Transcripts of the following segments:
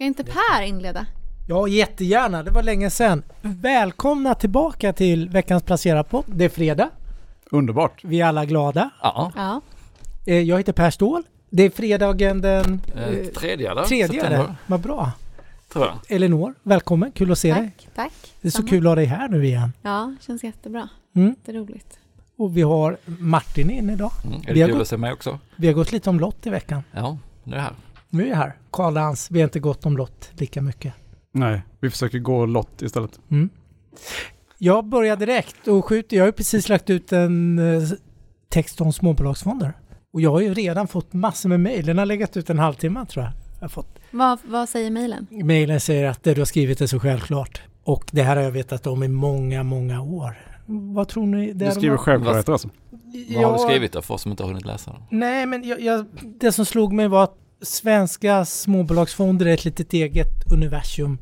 Ska inte Per inleda? Ja, jättegärna. Det var länge sedan. Välkomna tillbaka till veckans Placera-podd. Det är fredag. Underbart. Vi är alla glada. Ja, Ja. Eh, Jag heter Per Ståhl. Det är fredagen den eh, tredje eller? tredje. är det. September, Vad bra. tror jag. Elinor, välkommen. Kul att se dig. Tack, tack. Det är så Samma. kul att ha dig här nu igen. Ja, känns jättebra. Mm. Jätteroligt. Och vi har Martin in idag. Mm. Är Vi det har kul gått- att se mig också? Vi har gått lite om lott i veckan. Ja, nu är jag här. Nu är jag här. Karl Lans, vi har inte gått om lott lika mycket. Nej, vi försöker gå lott istället. Mm. Jag börjar direkt och skjuter. Jag har ju precis lagt ut en eh, text om småbolagsfonder. Och jag har ju redan fått massor med mejl. Den har legat ut en halvtimme tror jag. jag har fått. Vad, vad säger mejlen? Mejlen säger att det du har skrivit är så självklart. Och det här har jag vetat om i många, många år. Vad tror ni? Det Du skriver självklarheter alltså. Vad har du skrivit då för oss som inte har hunnit läsa? Nej, men jag, jag, det som slog mig var att svenska småbolagsfonder är ett litet eget universum.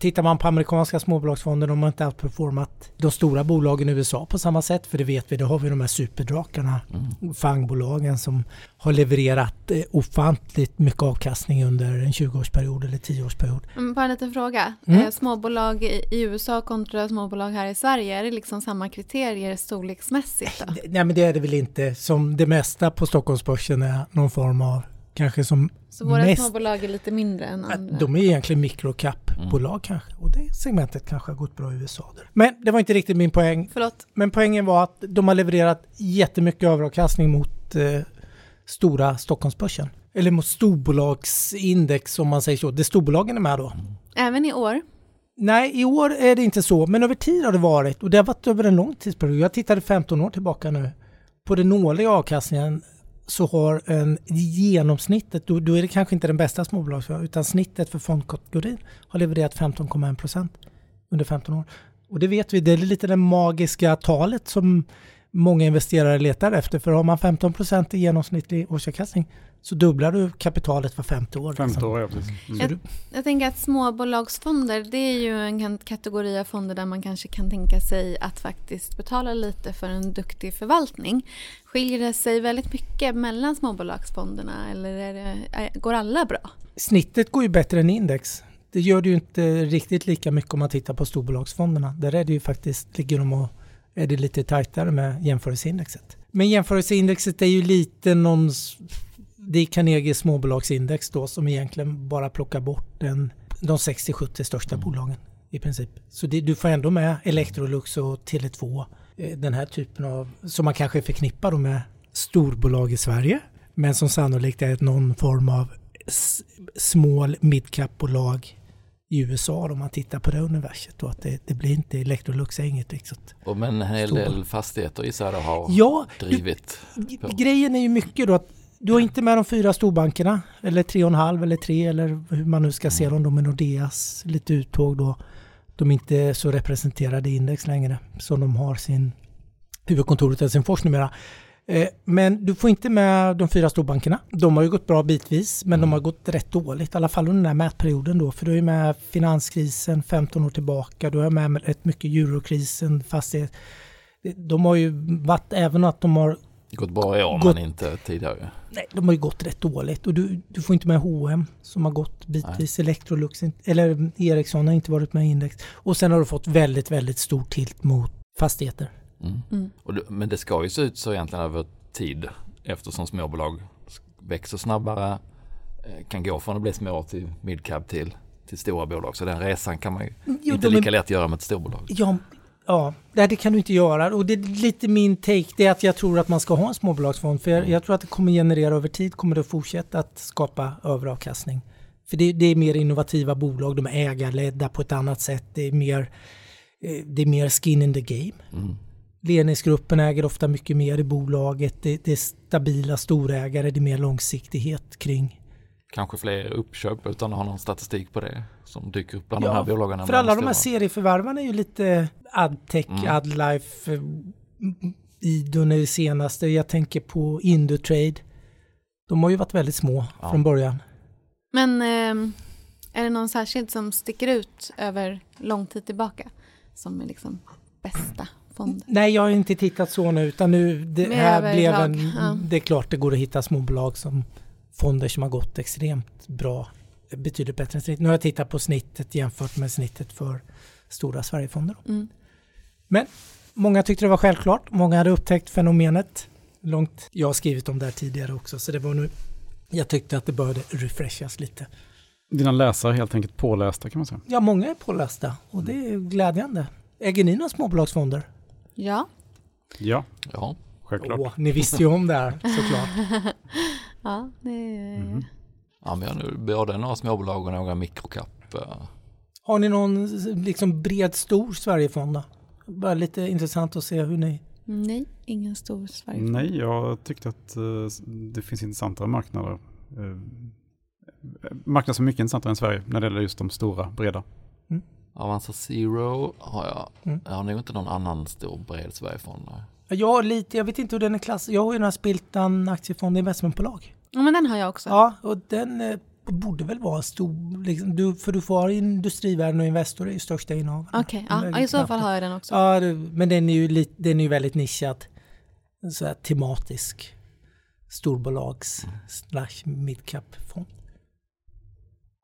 Tittar man på amerikanska småbolagsfonder, de har inte alls performat de stora bolagen i USA på samma sätt, för det vet vi, det har vi de här superdrakarna, Mm. fangbolagen som har levererat eh, ofantligt mycket avkastning under en 20-årsperiod eller 10-årsperiod. Mm, Bara en liten fråga. Mm. Eh, småbolag i, USA kontra småbolag här i Sverige, är det liksom samma kriterier storleksmässigt då? Nej men det är det väl inte, som det mesta på Stockholmsbörsen är någon form av, kanske som Så våra mest- småbolag är lite mindre än andra? De är egentligen microcap-bolag kanske. Och det segmentet kanske har gått bra i USA. Där. Men det var inte riktigt min poäng. Förlåt? Men poängen var att de har levererat jättemycket överavkastning mot eh, stora Stockholmsbörsen. Eller mot storbolagsindex om man säger så. Det storbolagen är med då. Även i år? Nej, i år är det inte så. Men över tid har det varit. Och det har varit över en lång tidsperiod. Jag tittade 15 år tillbaka nu. På den årliga avkastningen så har en genomsnittet, då, då är det kanske inte den bästa småbolagsförvaltaren, utan snittet för fondkategorin har levererat 15,1 procent under 15 år. Och det vet vi, det är lite det magiska talet som många investerare letar efter. För har man 15 procent i genomsnittlig årsavkastning så dubblar du kapitalet var femte år. liksom. 50 år, ja precis. Mm. Du, Jag tänker att småbolagsfonder, det är ju en kategori av fonder där man kanske kan tänka sig att faktiskt betala lite för en duktig förvaltning. Skiljer det sig väldigt mycket mellan småbolagsfonderna eller är det, är, går alla bra? snittet går ju bättre än index. Det gör det ju inte riktigt lika mycket om man tittar på storbolagsfonderna. Där är det ju faktiskt, ligger de och är det lite tajtare med jämförelseindexet. Men jämförelseindexet är ju lite någon, det är Carnegies småbolagsindex då som egentligen bara plockar bort den, de 60-70 största bolagen i princip. Så det, du får ändå med Electrolux och Tele2, eh, den här typen av, som man kanske förknippar med storbolag i Sverige, men som sannolikt är någon form av small midcap-bolag i USA om man tittar på det universet och att det, det blir inte, Electrolux är inget riktigt. Och men en hel del fastigheter jag då har Ja, du, drivit. på. grejen är ju mycket då att du har inte med de fyra storbankerna eller tre och en halv eller tre eller hur man nu ska se dem då med Nordeas lite uttåg då. De är inte så representerade i index längre som de har sin huvudkontoret i Helsingfors numera. Eh, Men du får inte med de fyra storbankerna. De har ju gått bra bitvis, men de har gått rätt dåligt. I alla fall under den här mätperioden då. För du är med finanskrisen 15 år tillbaka. Du är med rätt mycket eurokrisen, fastighet. De har ju varit, även att de har Gått bra i år Gått- men inte tidigare. Nej, de har ju gått rätt dåligt och du, du får inte med H&M som har gått bitvis. Electrolux, inte- eller Ericsson har inte varit med i index. Och sen har du fått väldigt, väldigt stor tilt mot fastigheter. Mm. Mm. Och det, men det ska ju se ut så egentligen över tid eftersom småbolag växer snabbare, eh, kan gå från att bli små till midcap till, till stora bolag. Så den resan kan man ju Jo, inte de är- lika lätt göra med ett storbolag. Ja, ja det kan du inte göra. Och det är lite min take, det är att jag tror att man ska ha en småbolagsfond. För jag, jag tror att det kommer generera över tid, kommer det fortsätta att skapa överavkastning. För det, det är mer innovativa bolag, de är ägarledda på ett annat sätt. Det är mer, eh, det är mer skin in the game. Mm. Ledningsgruppen äger ofta mycket mer i bolaget. Det, det är stabila storägare, det är mer långsiktighet kring. Kanske fler uppköp utan att ha någon statistik på det som dyker upp bland Ja, de här bolagen. För alla de här serieförvärvarna är ju lite Adtech, Mm. Adlife, eh, Idun är det senaste. Jag tänker på Indutrade. De har ju varit väldigt små Ja. från början. Men ehm, är det någon särskild som sticker ut över lång tid tillbaka? Som är liksom bästa fonder? Nej, jag har inte tittat så nu, utan nu det Mer här blev en, ja. Det är klart det går att hitta småbolag som fonder som har gått extremt bra betydligt bättre än snitt. Nu har jag tittat på snittet jämfört med snittet för stora Sverigefonder. Mm. Många tyckte det var självklart. Många hade upptäckt fenomenet långt. Jag har skrivit om det här tidigare också, så det var nu jag tyckte att det började refreshas lite. Dina läsare är helt enkelt pålästa kan man säga. Ja, många är pålästa och det är glädjande. Äger ni några småbolagsfonder? Ja. Ja, Ja, självklart. Åh, ni visste ju om det här såklart. Ja, det är... Mhm. ja men jag har nu både några småbolag och några mikrocap. eh, Har ni någon liksom bred, stor Sverigefond då? Bara lite intressant att se hur ni... Nej, ingen stor Sverige. Nej, jag tyckte att eh, det finns intressantare marknader. Uh, marknader som är mycket intressantare än Sverige när det gäller just de stora, breda. Avanza Zero har jag. Mm. Jag har nog inte någon annan stor bred Sverigefond. Jag har lite, jag vet inte hur den är klass. Jag har ju den här Spiltan aktiefond investmentbolag. Ja, men den har jag också. Ja, och den eh, borde väl vara stor, liksom, du, för du får ha Industrivärden och Investor är ju största innehavarna. Okej, ja, Väldigt ja, i så fall har jag den också. Ja, det, men den är ju lite, den är ju väldigt nischad. Så här tematisk storbolags slash midcap fond.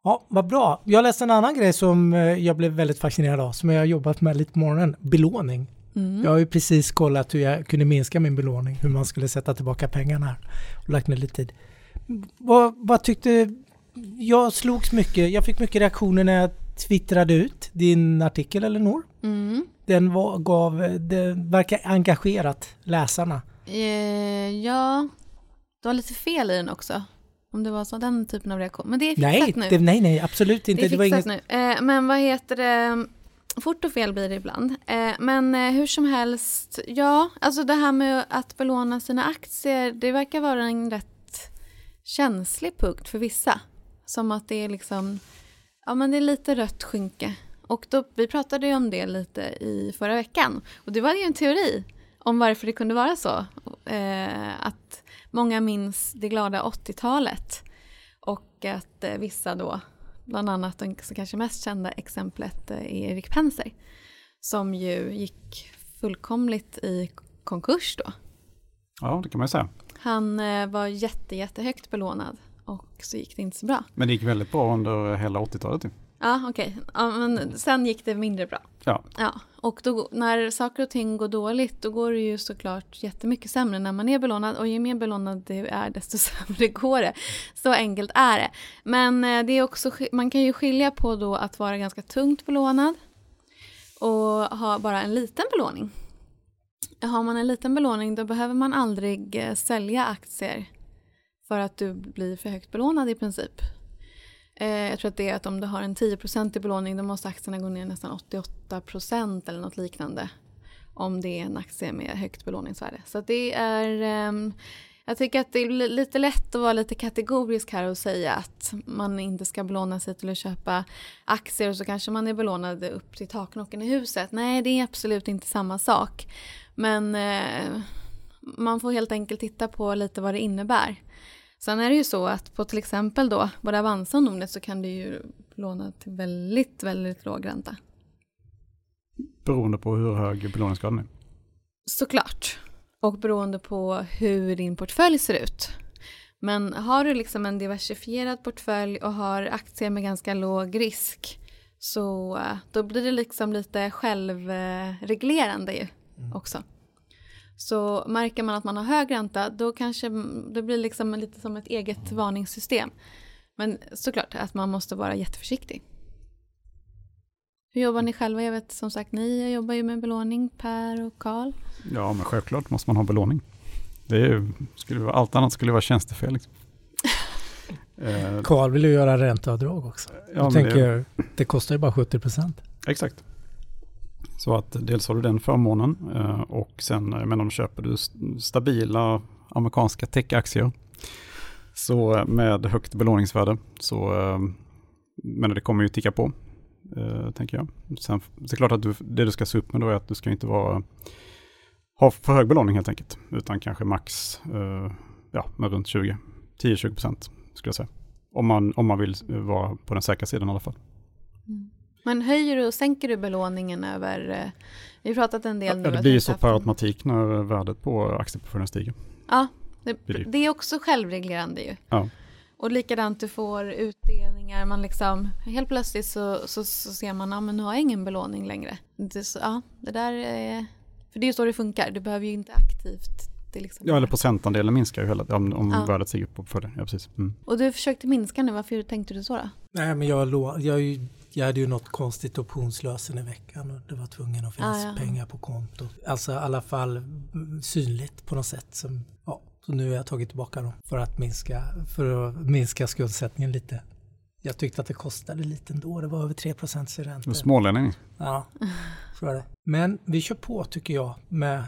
Ja, vad bra. Jag läste en annan grej som eh, jag blev väldigt fascinerad av, som jag har jobbat med lite på morgonen. Belåning. Mm. Jag har ju precis kollat hur jag kunde minska min belåning, hur man skulle sätta tillbaka pengarna här. Och lagt ner lite tid. Vad, vad tyckte... Jag slogs mycket, jag fick mycket reaktioner när jag twittrade ut din artikel, Elinor. Mm. Den var, gav, det verkar engagerat läsarna. Eh, ja, det var lite fel i den också. Om det var så, den typen av reaktion. Men det är fixat Nej, nu. det, nej, nej, absolut det inte. är Det var fixat inget, nu. Eh, men vad heter det? Fort och fel blir det ibland. Eh, men eh, hur som helst, ja, alltså det här med att belåna sina aktier, det verkar vara en rätt känslig punkt för vissa. Som att det är liksom, ja men det är lite rött skynke. Och då, vi pratade ju om det lite i förra veckan. Och det var ju en teori om varför det kunde vara så. Eh, att många minns det glada 80-talet. Och att eh, vissa då, bland annat den kanske mest kända exemplet eh, är Erik Penser. Som ju gick fullkomligt i konkurs då. Ja, det kan man ju säga. Han eh, var jätte, jättehögt belånad och så gick det inte så bra. Men det gick väldigt bra under hela 80-talet. Ja, okej. Ja, men sen gick det mindre bra. Ja. Ja, och då, när saker och ting går dåligt då går det ju såklart jättemycket sämre när man är belånad och ju mer belånad det är desto sämre går det. Så enkelt är det. Men eh, det är också, man kan ju skilja på då att vara ganska tungt belånad och ha bara en liten belåning. Har man en liten belåning då behöver man aldrig eh, sälja aktier för att du blir för högt belånad i princip. Eh, jag tror att det är att om du har en 10% i belåning då måste aktierna gå ner nästan 88% eller något liknande. Om det är en aktie med högt belåningsvärde. Så det är, ehm, jag tycker att det är lite lätt att vara lite kategorisk här och säga att man inte ska belåna sig till att köpa aktier och så kanske man är belånad upp till taknocken i huset. Nej, det är absolut inte samma sak. Men eh, man får helt enkelt titta på lite vad det innebär. Sen är det ju så att på till exempel då både Avanza och Nordnet så kan du ju låna till väldigt, väldigt låg ränta. Beroende på hur hög belåningsgraden är. Såklart. Och beroende på hur din portfölj ser ut. Men har du liksom en diversifierad portfölj och har aktier med ganska låg risk så eh, då blir det liksom lite självreglerande ju också. Så märker man att man har hög ränta då kanske det blir liksom lite som ett eget varningssystem. Men såklart att man måste vara jätteförsiktig. Hur jobbar ni själva? Jag vet som sagt ni jobbar ju med belåning, Per och Karl. Ja, men självklart måste man ha belåning. Det är ju, skulle vara, allt annat skulle vara tjänstefel. Liksom. Eh, Carl vill ju göra ränteavdrag också. ja, tänker, det, kostar ju bara 70 procent. Exakt. Så att dels har du den förmånen eh, och sen eh, men om köper du stabila amerikanska techaktier så eh, med högt belåningsvärde så men det kommer ju ticka på tänker jag. Sen det är klart att du, det du ska se upp med då är att du ska inte vara ha för hög belåning helt enkelt utan kanske max ja, med runt 20 10-20 procent skulle jag säga. Om man, om man vill vara på den säkra sidan i alla fall. Mm. Men höjer du och sänker du belåningen över... eh, Vi har pratat en del nu. Ja, det att blir ju så per automatik när värdet på aktieportföljen stiger. Ja, det, det. det är också självreglerande ju. Ja. Och likadant, du får utdelningar, man liksom, helt plötsligt så, så, så ser man, ja men nu har jag ingen belåning längre. Det, så, ja, det där är, för det är ju så det funkar, du behöver ju inte aktivt det liksom Ja, eller procentandelen minskar ju hela om, om Ja. värdet stiger på portföljen. Ja, precis. Mm. Och du försökte minska nu, varför tänkte du så då? Nej, men jag, lå- jag, är ju- jag hade ju något konstigt optionslösen i veckan och det var tvungen att finnas Ah, ja. pengar på kontot. Alltså i alla fall mm, synligt på något sätt. Som, ja, så nu har jag tagit tillbaka dem för att minska, för att minska skuldsättningen lite. Jag tyckte att det kostade lite ändå. Det var över 3 procents. Och Smålänning. Ja, så är det. Men vi kör på tycker jag. Med,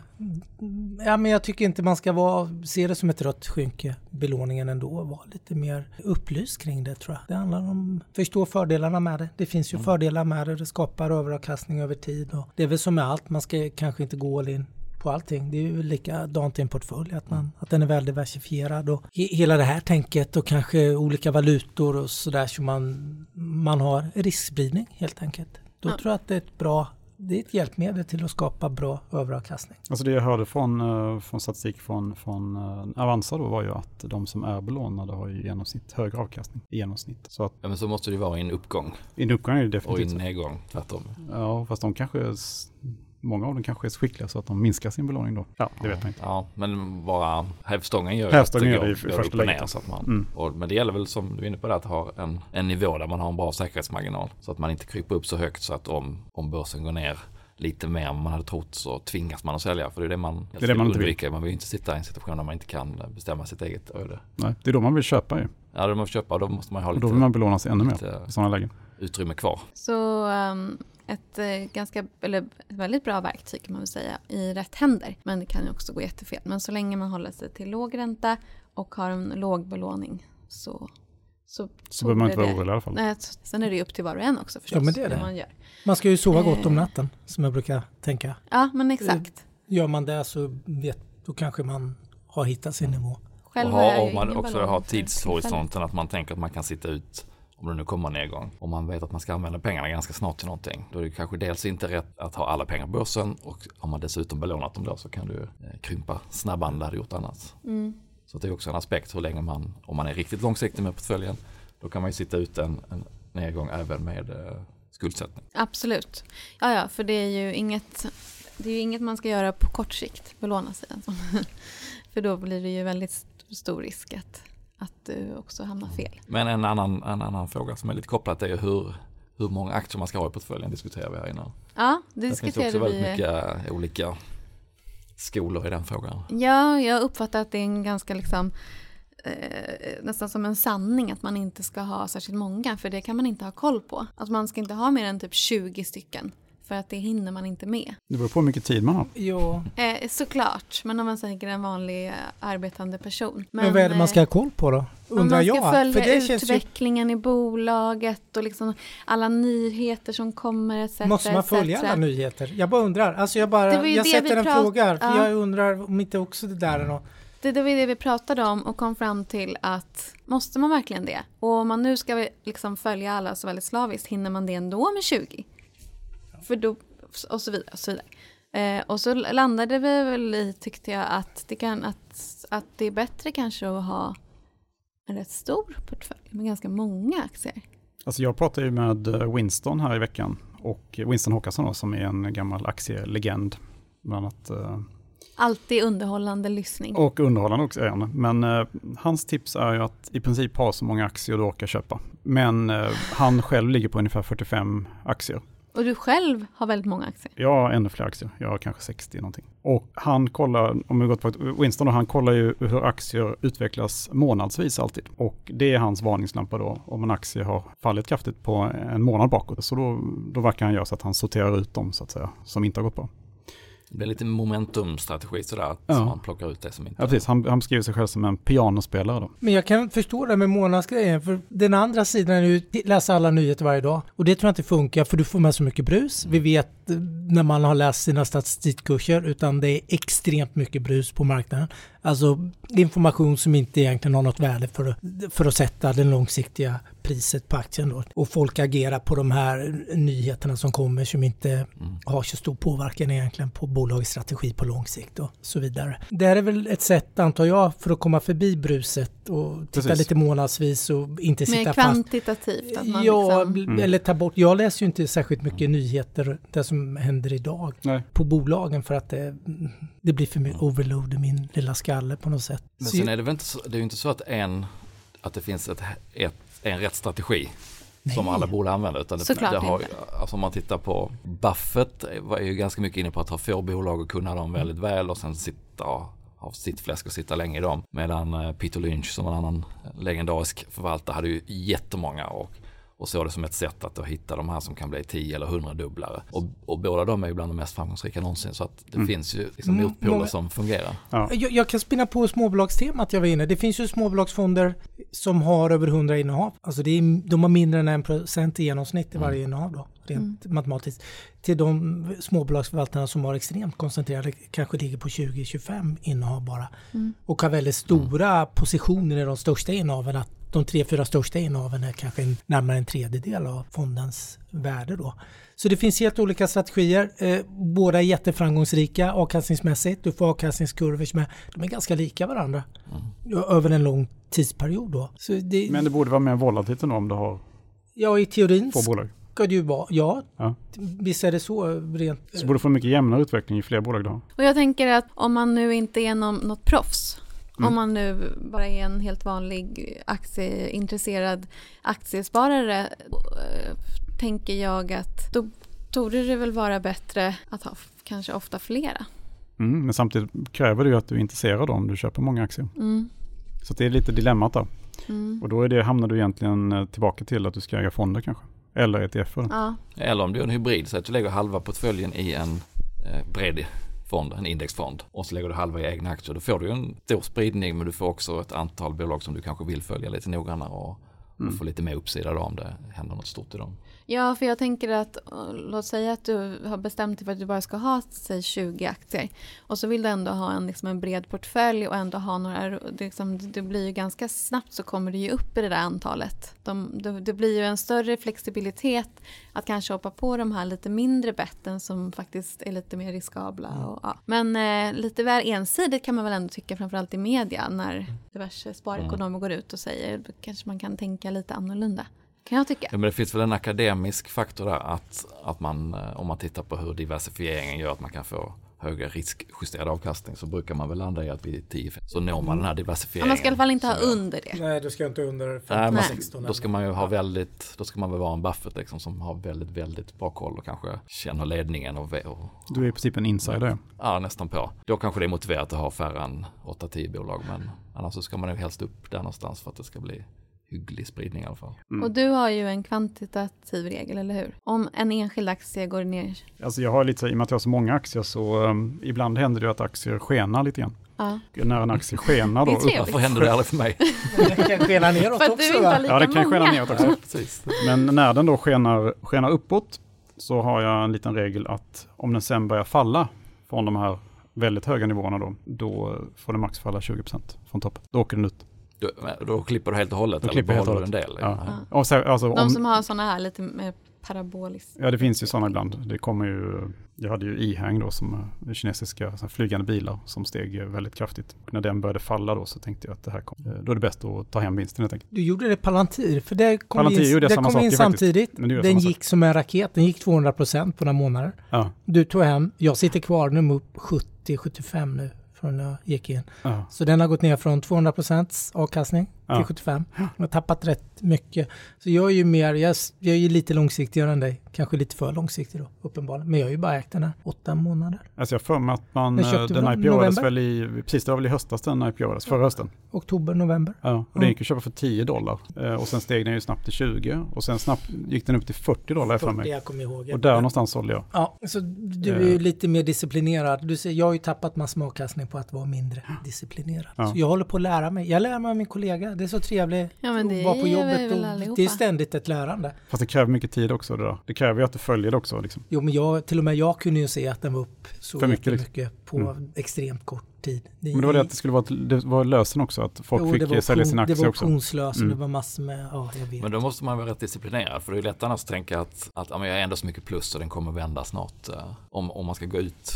ja, men jag tycker inte man ska vara, se det som ett rött skynke, belåningen ändå. Vara lite mer upplyst kring det tror jag. Det handlar om att förstå fördelarna med det. Det finns ju fördelar med det. Det skapar överavkastning över tid. Och det är väl som med allt, man ska kanske inte gå all in på allting. Det är ju likadant i en portfölj, att, man, att den är väl diversifierad. Och he, hela det här tänket och kanske olika valutor och sådär så man, man har riskspridning helt enkelt. Då Ja. tror jag att det är ett bra det är ett hjälpmedel till att skapa bra överavkastning. Alltså det jag hörde från, eh, från statistik från, från eh, Avanza då var ju att de som är belånade har ju genomsnitt högre avkastning. I genomsnitt. Så att Ja, men så måste det ju vara i en uppgång i en uppgång är det och i definitivt en nedgång tvärtom. Ja, fast de kanske många av dem kanske är så skickliga så att de minskar sin belåning då. Ja, det vet man inte. Ja, men bara hävstången gör Hävstången att gör det det går, i går upp och ner. Så att man, Mm. och, men det gäller väl som du är inne på det att ha en, en nivå där man har en bra säkerhetsmarginal. Så att man inte kryper upp så högt så att om, om börsen går ner lite mer än man hade trott så tvingas man att sälja. För det är det man, är det man inte vill. Man vill ju inte sitta i en situation där man inte kan bestämma sitt eget öde. Nej, det är då man vill köpa ju. Ja, då måste köpa och då måste man ha Och lite, då vill man belåna sig ännu mer i sådana lägen. utrymme kvar. Så um, ett eh, ganska, eller ett väldigt bra verktyg kan man väl säga i rätt händer. Men det kan ju också gå jättefel. Men så länge man håller sig till låg ränta och har en låg belåning så så, Så behöver man inte vara orolig i alla fall. Nej, så- sen är det ju upp till var och en också förstås. Ja, men det är det. Man gör. Man ska ju sova gott om Eh. natten som jag brukar tänka. Ja, men exakt. Gör man det så vet, då kanske man har hittat sin nivå. Själv och har ha, om man också har tidshorisonten att man tänker att man kan sitta ut om det nu kommer en nedgång. Om man vet att man ska använda pengarna ganska snart till någonting. Då är det kanske dels inte rätt att ha alla pengar på börsen och om man dessutom belånat dem då så kan du eh, krympa snabbare än du hade gjort annars. Mm. Så det är också en aspekt hur länge man, om man är riktigt långsiktig med portföljen, då kan man ju sitta ut en, en nedgång även med eh, skuldsättning. Absolut. Ja, ja, för det är ju inget, det är inget man ska göra på kort sikt, belåna sig. Alltså. för då blir det ju väldigt st- stor risk att, att du också hamnar fel. Men en annan, en annan fråga som är lite kopplat är hur, hur många aktier man ska ha i portföljen diskuterar vi här innan. Ja, det Det finns också väldigt vi. mycket eh, olika skolor i den frågan. Ja, jag uppfattar att det är en ganska liksom eh, nästan som en sanning att man inte ska ha särskilt många för det kan man inte ha koll på. Alltså man ska inte ha mer än typ 20 stycken för att det hinner man inte med. Det beror på hur mycket tid man har. Ja, Eh, såklart, men om man säger en vanlig eh, arbetande person. men, vad är det man ska eh, ha koll på då? om Undrar man ska jag. följa För det känns ju, utvecklingen i bolaget och liksom alla nyheter som kommer etc. måste man följa etc. alla nyheter? Jag bara undrar. Alltså jag bara, Det var ju jag det sätter vi en prat- fråga. För ja. jag undrar om inte också det där är något. Det, det var det vi pratade om och kom fram till att måste man verkligen det? Och om man nu ska liksom följa alla så väldigt slaviskt, hinner man det ändå med 20? För då, och så vidare. Och så, vidare. Eh, och så landade vi väl i, tyckte jag, att det, kan, att, att det är bättre kanske att ha en rätt stor portfölj med ganska många aktier. Alltså jag pratade ju med eh, Winston här i veckan och Winston Håkansson då, som är en gammal aktielegend. Bland annat, eh, Alltid underhållande lyssning. och underhållande också han. Men eh, hans tips är ju att i princip ha så många aktier du orkar köpa. Men eh, han själv ligger på ungefär 45 aktier. Och du själv har väldigt många aktier. Jag har ännu fler aktier, jag har kanske 60 någonting. Och han kollar, om vi går på till Winston, då, han kollar ju hur aktier utvecklas månadsvis alltid. Och det är hans varningslampa då, om en aktie har fallit kraftigt på en månad bakåt. Så då, då verkar han göra så att han sorterar ut dem så att säga, som inte har gått bra. Det blir lite momentumstrategi sådär, att Ja. man plockar ut det som inte... Ja, precis. Han, han beskriver sig själv som en pianospelare då. Men jag kan förstå det med månadsgrejen. För den andra sidan är ju att läsa alla nyheter varje dag. Och det tror jag inte funkar för du får med så mycket brus. Vi vet eh, när man har läst sina statistikkurser utan det är extremt mycket brus på marknaden. Alltså information som inte egentligen har något värde för, för att sätta den långsiktiga priset på aktien då. Och folk agerar på de här nyheterna som kommer som inte mm. har så stor påverkan egentligen på bolagets strategi på lång sikt och så vidare. Det här är väl ett sätt, antar jag, för att komma förbi bruset och titta Precis. lite månadsvis och inte sitta Mer fast. Mer kvantitativt? Att man ja, liksom... eller ta bort. Jag läser ju inte särskilt mycket mm. nyheter, det som händer idag, Nej. på bolagen för att det, det blir för mycket overload i min lilla skalle på något sätt. Men sen är det väl inte så, det är ju inte så att en, att det finns ett, ett en rätt strategi Nej. som alla borde använda. Utan det, det har, alltså om man tittar på Buffett var ju ganska mycket inne på att ha få bolag och kunna dem väldigt väl och sen sitta ha sitt fläsk och sitta länge i dem. Medan eh, Peter Lynch som en annan legendarisk förvaltare hade ju jättemånga och och såg det som ett sätt att då hitta de här som kan bli 10 eller 100 dubblare. Och, och båda de är ju bland de mest framgångsrika någonsin så att det mm. finns ju liksom mm, motpoler som fungerar. Ja. Jag, jag, kan spinna på småbolagstemat jag var inne. Det finns ju småbolagsfonder som har över 100 innehav. Alltså det är, de har mindre än en procent i genomsnitt i varje mm. innehav då, rent mm. matematiskt. Till de småbolagsförvaltarna som har extremt koncentrerade, kanske ligger på 20-25 innehav bara. Mm. Och har väldigt stora mm. positioner i de största innehaven. Att de tre, fyra största innehaven är kanske närmare en tredjedel av fondens värde då. Så det finns helt olika strategier. Eh, båda är jätteframgångsrika avkastningsmässigt. Du får avkastningskurvor som är, de är ganska lika varandra mm. över en lång tidsperiod. Då. Det, Men det borde vara mer volatilt än om du har Ja, i teorin två bolag. ska det ju vara. Ja, ja. visst är det så rent. Så borde få mycket jämnare utveckling ju fler bolag du har. Och jag tänker att om man nu inte är någon, något proffs Mm. Om man nu bara är en helt vanlig aktieintresserad aktiesparare eh, tänker jag att då torde det väl vara bättre att ha kanske ofta flera. Mm, men samtidigt kräver det ju att du är intresserad om du köper många aktier. Mm. Så det är lite dilemmat då. Mm. Och då är det, hamnar du egentligen eh, tillbaka till att du ska äga fonder kanske. Eller ETF. Ja. Eller om du är en hybrid, så att du lägger halva portföljen i en eh, bred fond, en indexfond och så lägger du halva i egna aktier. Då får du en stor spridning men du får också ett antal bolag som du kanske vill följa lite noggrannare och, mm. och få lite mer uppsida då om det händer något stort i dem. Ja, för jag tänker att låt säga att du har bestämt dig för att du bara ska ha säg 20 aktier och så vill du ändå ha en, liksom en bred portfölj och ändå ha några, det, liksom, det blir ju ganska snabbt så kommer det ju upp i det där antalet. De, det, det, blir ju en större flexibilitet att kanske hoppa på de här lite mindre betten som faktiskt är lite mer riskabla. Mm. Och, ja. Men eh, lite väl ensidigt kan man väl ändå tycka framförallt i media när diverse sparekonomer mm. går ut och säger då kanske man kan tänka lite annorlunda kan jag tycka. Ja, men det finns väl en akademisk faktor där att, att man, eh, om man tittar på hur diversifieringen gör att man kan få högre riskjusterad avkastning så brukar man väl landa i att vid 10 så når man den här diversifieringen. man ska i alla fall inte ha under det. Nej, du ska inte under 15, 16. Då ska man ju ha väldigt, då ska man väl vara en buffert liksom som har väldigt, väldigt bra koll och kanske känner ledningen och, och Du är i princip en insider. Ja, nästan på. Då kanske det är motiverat att ha färre än 8-10 bolag men annars så ska man ju helst upp där någonstans för att det ska bli hygglig spridning i alla fall. Mm. Och du har ju en kvantitativ regel, eller hur? Om en enskild aktie går ner. Alltså jag har lite, i och med att jag har så många aktier så um, ibland händer det att aktier skenar lite grann. Ja. När en aktie skenar då. det Varför händer det aldrig för mig? det kan skena neråt för också. För Ja, det kan skena neråt också. Ja, Men när den då skenar, skenar uppåt så har jag en liten regel att om den sen börjar falla från de här väldigt höga nivåerna då, då får den max falla 20% från toppen. Då åker den ut. Då, då klipper du helt och hållet? Då eller klipper helt och hållet. en del? Ja. Ja. Och så, alltså, De om, som har sådana här lite mer paraboliskt. Ja, det finns ju sådana ibland. Det kommer ju, jag hade ju ihäng då som eh, kinesiska flygande bilar som steg väldigt kraftigt. Och när den började falla då så tänkte jag att det här kom, eh, då är det bäst att ta hem vinsten helt enkelt. Du gjorde det Palantir, för det kom Palantir in, det kom in samtidigt. Den gick som en raket, den gick 200 procent på några månader. Ja. Du tog hem, jag sitter kvar nu upp 70-75 nu från när jag gick in. Ja. Så den har gått ner från 200% avkastning till ja. 75. Jag har tappat rätt mycket. Så jag är ju mer, jag, jag är ju lite långsiktigare än dig. Kanske lite för långsiktig då, uppenbarligen. Men jag har ju bara ägt den här åtta månader. Alltså jag för mig att man, eh, den IPO-ades väl i, precis det var väl i höstas den IPO-ades, förra hösten. Oktober, november. Ja, och den gick att köpa för 10 dollar. Eh, och sen steg den ju snabbt till 20 och sen snabbt gick den upp till 40 dollar 40, för mig. Jag kommer ihåg. Och där någonstans sålde jag. Ja, så du är ju uh. lite mer disciplinerad. Du ser, jag har ju tappat massor med avkastning på att vara mindre disciplinerad. Ja. Så jag håller på att lära mig. Jag lär mig av min kollega det är så trevligt Ja, det att vara på jobbet. Och det är ständigt ett lärande. Fast det kräver mycket tid också det där. Det kräver ju att du följer det också liksom. Jo, men jag, till och med jag kunde ju se att den var upp så För mycket, mycket, liksom. på Mm. extremt kort tid. Men det var det att det skulle vara, det var lösen också, att folk Jo, fick det sälja sina aktier Det var också. optionslösen, Mm. det var massor med, ja jag vet. Men då måste man vara rätt disciplinerad för det är lätt annars att tänka att, att ja, men jag är ändå så mycket plus och den kommer vända snart. eh, Om, om man ska gå ut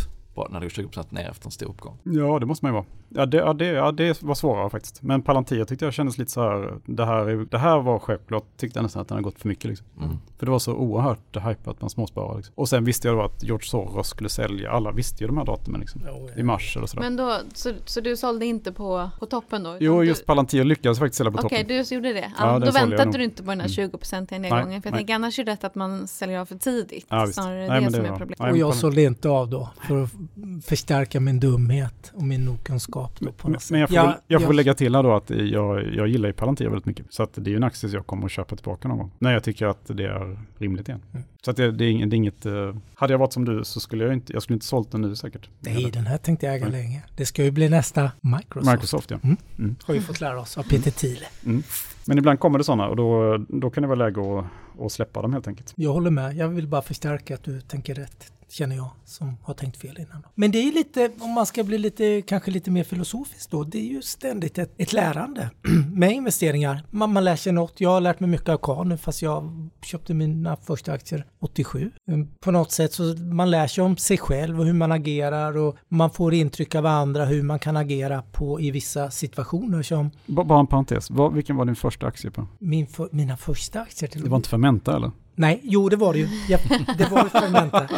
när det är 20% ner efter en stor uppgång. Ja, det måste man ju vara. Ja det, ja, det, ja, det var svårare faktiskt. Men Palantir tyckte jag kändes lite så här, det här, är- det här var självklart, tyckte jag nästan att den hade gått för mycket liksom. Mm. För det var så oerhört hypat bland småsparare. Liksom. Och sen visste jag då att George Soros skulle sälja, alla visste ju de här datumen liksom. Jo, I mars eller sådär. Men då, så, så du sålde inte på, på toppen då? jo, du- just Palantir lyckades faktiskt sälja på Okej, toppen. du gjorde det. Ja, Ja, då väntade du inte på den här Mm. 20-procentiga nedgången. Nej, för jag tänker annars är det rätt att man säljer av för tidigt. Ja. Snarare Nej, det men som det är problemet. Och jag sålde inte av då för att förstärka min dumhet och min okunskap. Då på Men, något sätt. men jag får, Ja, väl, jag får jag- väl lägga till här då att jag, jag gillar ju Palantir väldigt mycket. Så att det är ju en aktie jag kommer att köpa tillbaka någon gång. När jag tycker att det är rimligt igen. Mm. Så att det, det, är inget, det är inget, eh, hade jag varit som du så skulle jag inte, jag skulle inte sålt den nu säkert. Nej, den här tänkte jag äga Nej. länge. Det ska ju bli nästa Microsoft. Microsoft ja. Mm. Mm. Har vi fått lära oss av Peter Thiel. Mm. Men ibland kommer det sådana och då, då kan det vara läge att, att släppa dem helt enkelt. Jag håller med. Jag vill bara förstärka att du tänker rätt. Känner jag som har tänkt fel innan. Men det är lite, om man ska bli lite, kanske lite mer filosofiskt då, det är ju ständigt ett, ett lärande med investeringar. Man, man lär sig något. Jag har lärt mig mycket av Carl nu fast jag köpte mina första aktier 87. Mm, På något sätt så man lär sig om sig själv och hur man agerar och man får intryck av andra hur man kan agera på i vissa situationer som B- bara en parentes, Vad, vilken var din första aktie på? min för, mina första aktier till Det var inte Fermenta eller? Nej, jo det var det ju. Jag, det var Fermenta.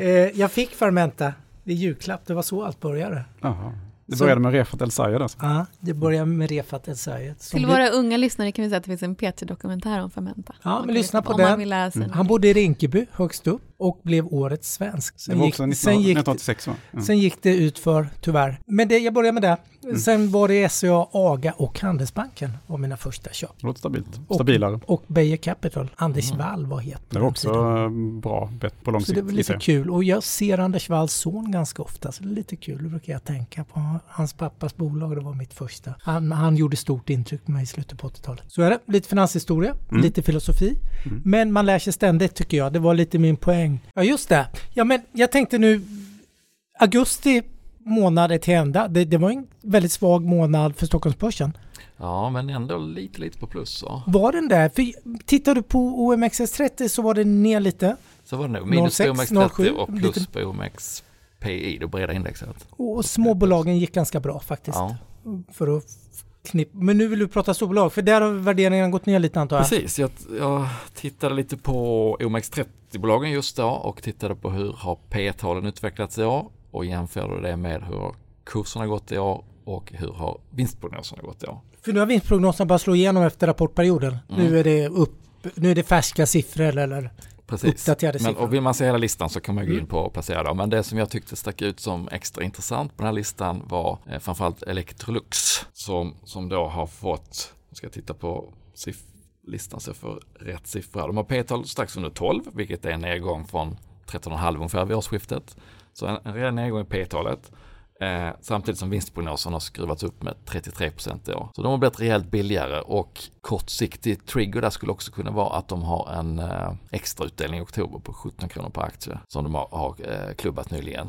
Eh, jag fick Fermenta i julklapp, det var så allt började. Jaha. Det Så- började med Refat El Sayed alltså. Ja, det började med Refat El Sayed. Till våra unga lyssnare kan vi säga att det finns en P3-dokumentär om Fermenta. Ja, Man men lyssna på den. Mm. Han bodde i Rinkeby högst upp och blev årets svensk. Det Sen var gick, också 19, sen, gick, 1986 va? Mm. sen gick det ut för tyvärr. Men det, jag börjar med det. Mm. Sen var det SCA, AGA och Handelsbanken var mina första köp. Det låter stabilt. Och- Stabilare. Och Beijer Capital, Anders Mm. Wall var het. Det var också eh, bra bett på lång Så sikt. det var lite kul och jag ser Anders Walls son ganska ofta så det är lite kul, det brukar jag tänka på. Hans pappas bolag, det var mitt första. Han, han gjorde stort intryck på mig i slutet på 80-talet. Så är det, lite finanshistoria, Mm. lite filosofi. Mm. Men man lär sig ständigt tycker jag, det var lite min poäng. Ja just det, ja men jag tänkte nu, augusti månad är till ända. Det, det var en väldigt svag månad för Stockholmsbörsen. Ja, men ändå lite, lite på plus. Så, Var den där? För tittar du på OMXS30 så var det ner lite. så var det nog minus 06, på OMX30 07, och plus lite- på OMX PI, det breda indexet. Och småbolagen gick ganska bra faktiskt. Ja, för att knipp. Men nu vill du prata storbolag, för där har värderingen gått ner lite antar jag. precis. Jag, jag tittade lite på OMX30-bolagen just då och tittade på hur har P-talen utvecklats i år och jämförde det med hur har kurserna gått i år och hur har vinstprognoserna gått i år. För nu har vinstprognoserna börjat slå igenom efter rapportperioden. Mm. Nu är det upp, nu är det färska siffror eller Precis. uppdaterade Men, och vill man se hela listan så kan man gå in Mm. på och placera dem. Men det som jag tyckte stack ut som extra intressant på den här listan var eh, framförallt Electrolux som, som då har fått, jag ska titta på listan så jag får rätt siffra. De har P-tal strax under 12 vilket är en nedgång från 13,5 ungefär vid årsskiftet. Så en, en rejäl nedgång i P-talet. Eh, samtidigt som vinstprognosen har skruvats upp med 33 procent i år. Så de har blivit rejält billigare och kortsiktig trigger där skulle också kunna vara att de har en eh, extra utdelning i oktober på 17 kronor per aktie som de har, har eh, klubbat nyligen.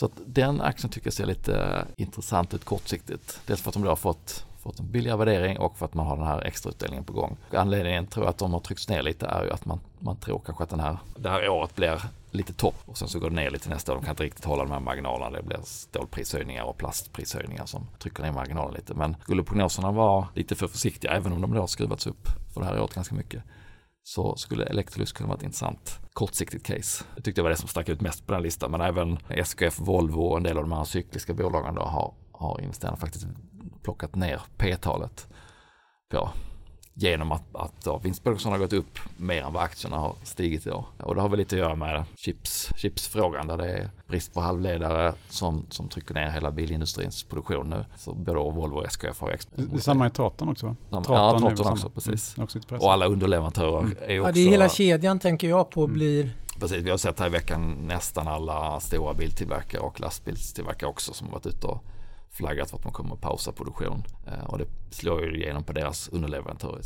Så att den aktien tycker jag ser lite eh, intressant ut kortsiktigt. Dels för att de då har fått, fått en billigare värdering och för att man har den här extra utdelningen på gång. Anledningen tror jag att de har tryckts ner lite är ju att man, man tror kanske att den här, det här året blir lite topp och sen så går det ner lite nästa år. De kan inte riktigt hålla de här marginalerna. Det blir stålprishöjningar och plastprishöjningar som trycker ner marginalen lite. Men skulle prognoserna vara lite för försiktiga, även om de då har skruvats upp för det här året ganska mycket, så skulle Electrolux kunna vara ett intressant kortsiktigt case. Jag tyckte det var det som stack ut mest på den här listan, men även SKF, Volvo och en del av de här cykliska bolagen då har, har investerarna faktiskt plockat ner P-talet på genom att, att vinstprognoserna har gått upp mer än vad aktierna har stigit i år. Och det har väl lite att göra med chips, chipsfrågan där det är brist på halvledare som, som trycker ner hela bilindustrins produktion nu. Så både Volvo och SKF har Det, exporterat. det är samma i Traton också va? Ja, Traton väl Traton samma. också, precis. Mm, också. Och alla underleverantörer Mm. är också... Ja, det är hela kedjan tänker jag på Mm. blir... Precis, vi har sett här i veckan nästan alla stora biltillverkare och lastbilstillverkare också som har varit ute och flaggat för att man kommer att pausa produktion eh, och det slår ju igenom på deras underleverantörer.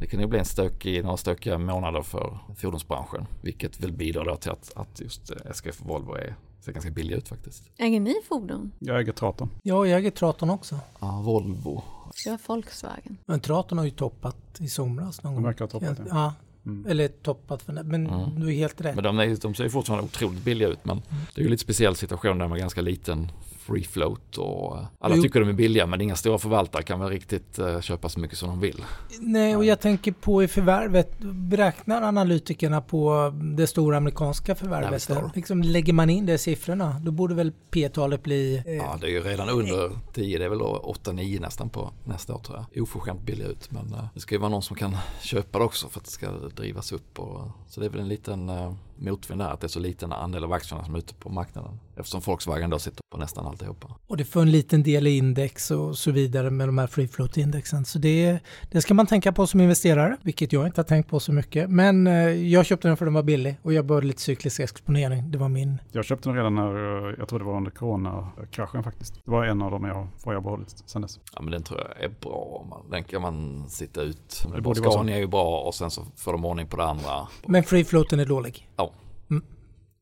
Det kan ju bli en stökig, några stökiga månader för fordonsbranschen, vilket väl bidrar då till att, att just eh, SKF och Volvo är, ser ganska billiga ut faktiskt. Äger ni fordon? Jag äger Traton. Ja, jag äger Traton också. Ja, Volvo. Jag har Volkswagen. Men Traton har ju toppat i somras någon De gång. verkar ha toppat det. Ja, Mm. eller toppat för Men Mm. du är helt rätt. Men de, är, de ser ju fortfarande otroligt billiga ut men det är ju lite speciell situation där med ganska liten free float och alla Jo. tycker de är billiga men inga stora förvaltare kan väl riktigt eh, köpa så mycket som de vill. Nej, och jag tänker på i förvärvet, beräknar analytikerna på det stora amerikanska förvärvet? Liksom, lägger man in det i siffrorna, då borde väl P-talet bli... Eh, Ja, det är ju redan under 10, det är väl då 8-9 nästan på nästa år tror jag. Oförskämt billiga ut men eh, det ska ju vara någon som kan köpa det också för att det ska drivas upp. Och, så det är väl en liten eh, motvind där att det är så liten andel av aktierna som är ute på marknaden. Eftersom Volkswagen då sitter på nästan alltihopa. Och det får en liten del i index och så vidare med de här free float indexen. Så det, det ska man tänka på som investerare, vilket jag inte har tänkt på så mycket. Men eh, jag köpte den för den var billig och jag började lite cyklisk exponering. Det var min. Jag köpte den redan när, eh, jag tror det var under corona-kraschen faktiskt. Det var en av dem jag, vad jag behållit sedan dess. Ja men den tror jag är bra. Den kan man sitta ut. Det borde vara så. Scania är ju bra och sen så får de ordning på det andra. Men free floaten är dålig. Ja. Mm.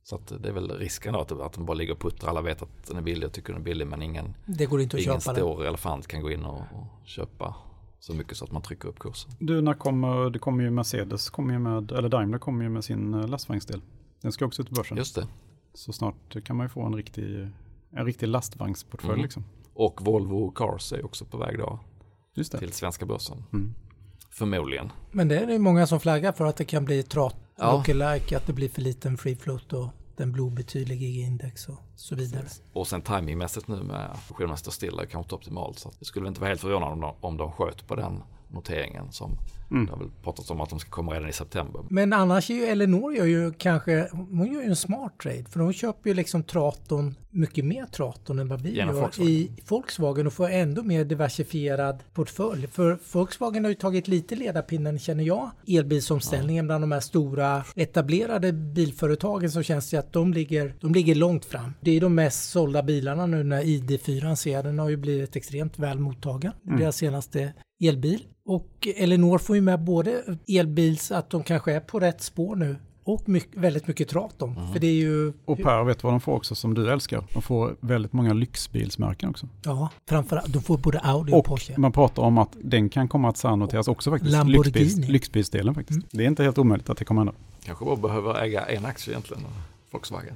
Så att det är väl risken då att, att den bara ligger och puttrar. Alla vet att den är billig och tycker den är billig men ingen, Det går inte att ingen köpa den. stor elefant kan gå in och, och köpa så mycket så att man trycker upp kursen. Du, när kommer, det kommer ju Mercedes, kommer ju med, eller Daimler kommer ju med sin eh, lastvagnsdel. Den ska också ut på börsen. Just det. Så snart kan man ju få en riktig, en riktig lastvagnsportfölj Mm. liksom. Och Volvo Cars är också på väg då Just det. till svenska börsen. Mm. Förmodligen. Men det är det många som flaggar för att det kan bli trat, Ja. lookalike, att det blir för liten free float och den blir obetydlig i index och så vidare. Och sen timingmässigt nu med fusionerna står stilla är kanske inte optimalt. Så det skulle inte vara helt förvånande om de, om de sköt på den noteringen som Mm. det har väl pratats om att de ska komma redan i september. Men annars är ju Elinor gör ju kanske, hon gör ju en smart trade för de köper ju liksom Traton, mycket mer Traton än vad vi Genom gör Volkswagen. i Volkswagen och får ändå mer diversifierad portfölj. För Volkswagen har ju tagit lite ledarpinnen känner jag, elbilsomställningen bland de här stora etablerade bilföretagen så känns det att de ligger, de ligger långt fram. Det är de mest sålda bilarna nu när ID4 ser, den har ju blivit extremt väl mottagen. Deras senaste elbil. Och Elinor får ju med både elbils, att de kanske är på rätt spår nu och mycket, väldigt mycket Traton. Mm. För det är ju, Och Per, vet du vad de får också som du älskar? De får väldigt många lyxbilsmärken också. ja, framförallt, de får både Audi och, Och Porsche. man pratar om att den kan komma att särnoteras också faktiskt. Lamborghini. Lyxbils, lyxbilsdelen faktiskt. Mm. Det är inte helt omöjligt att det kommer hända. Kanske bara behöver äga en aktie egentligen. Volkswagen.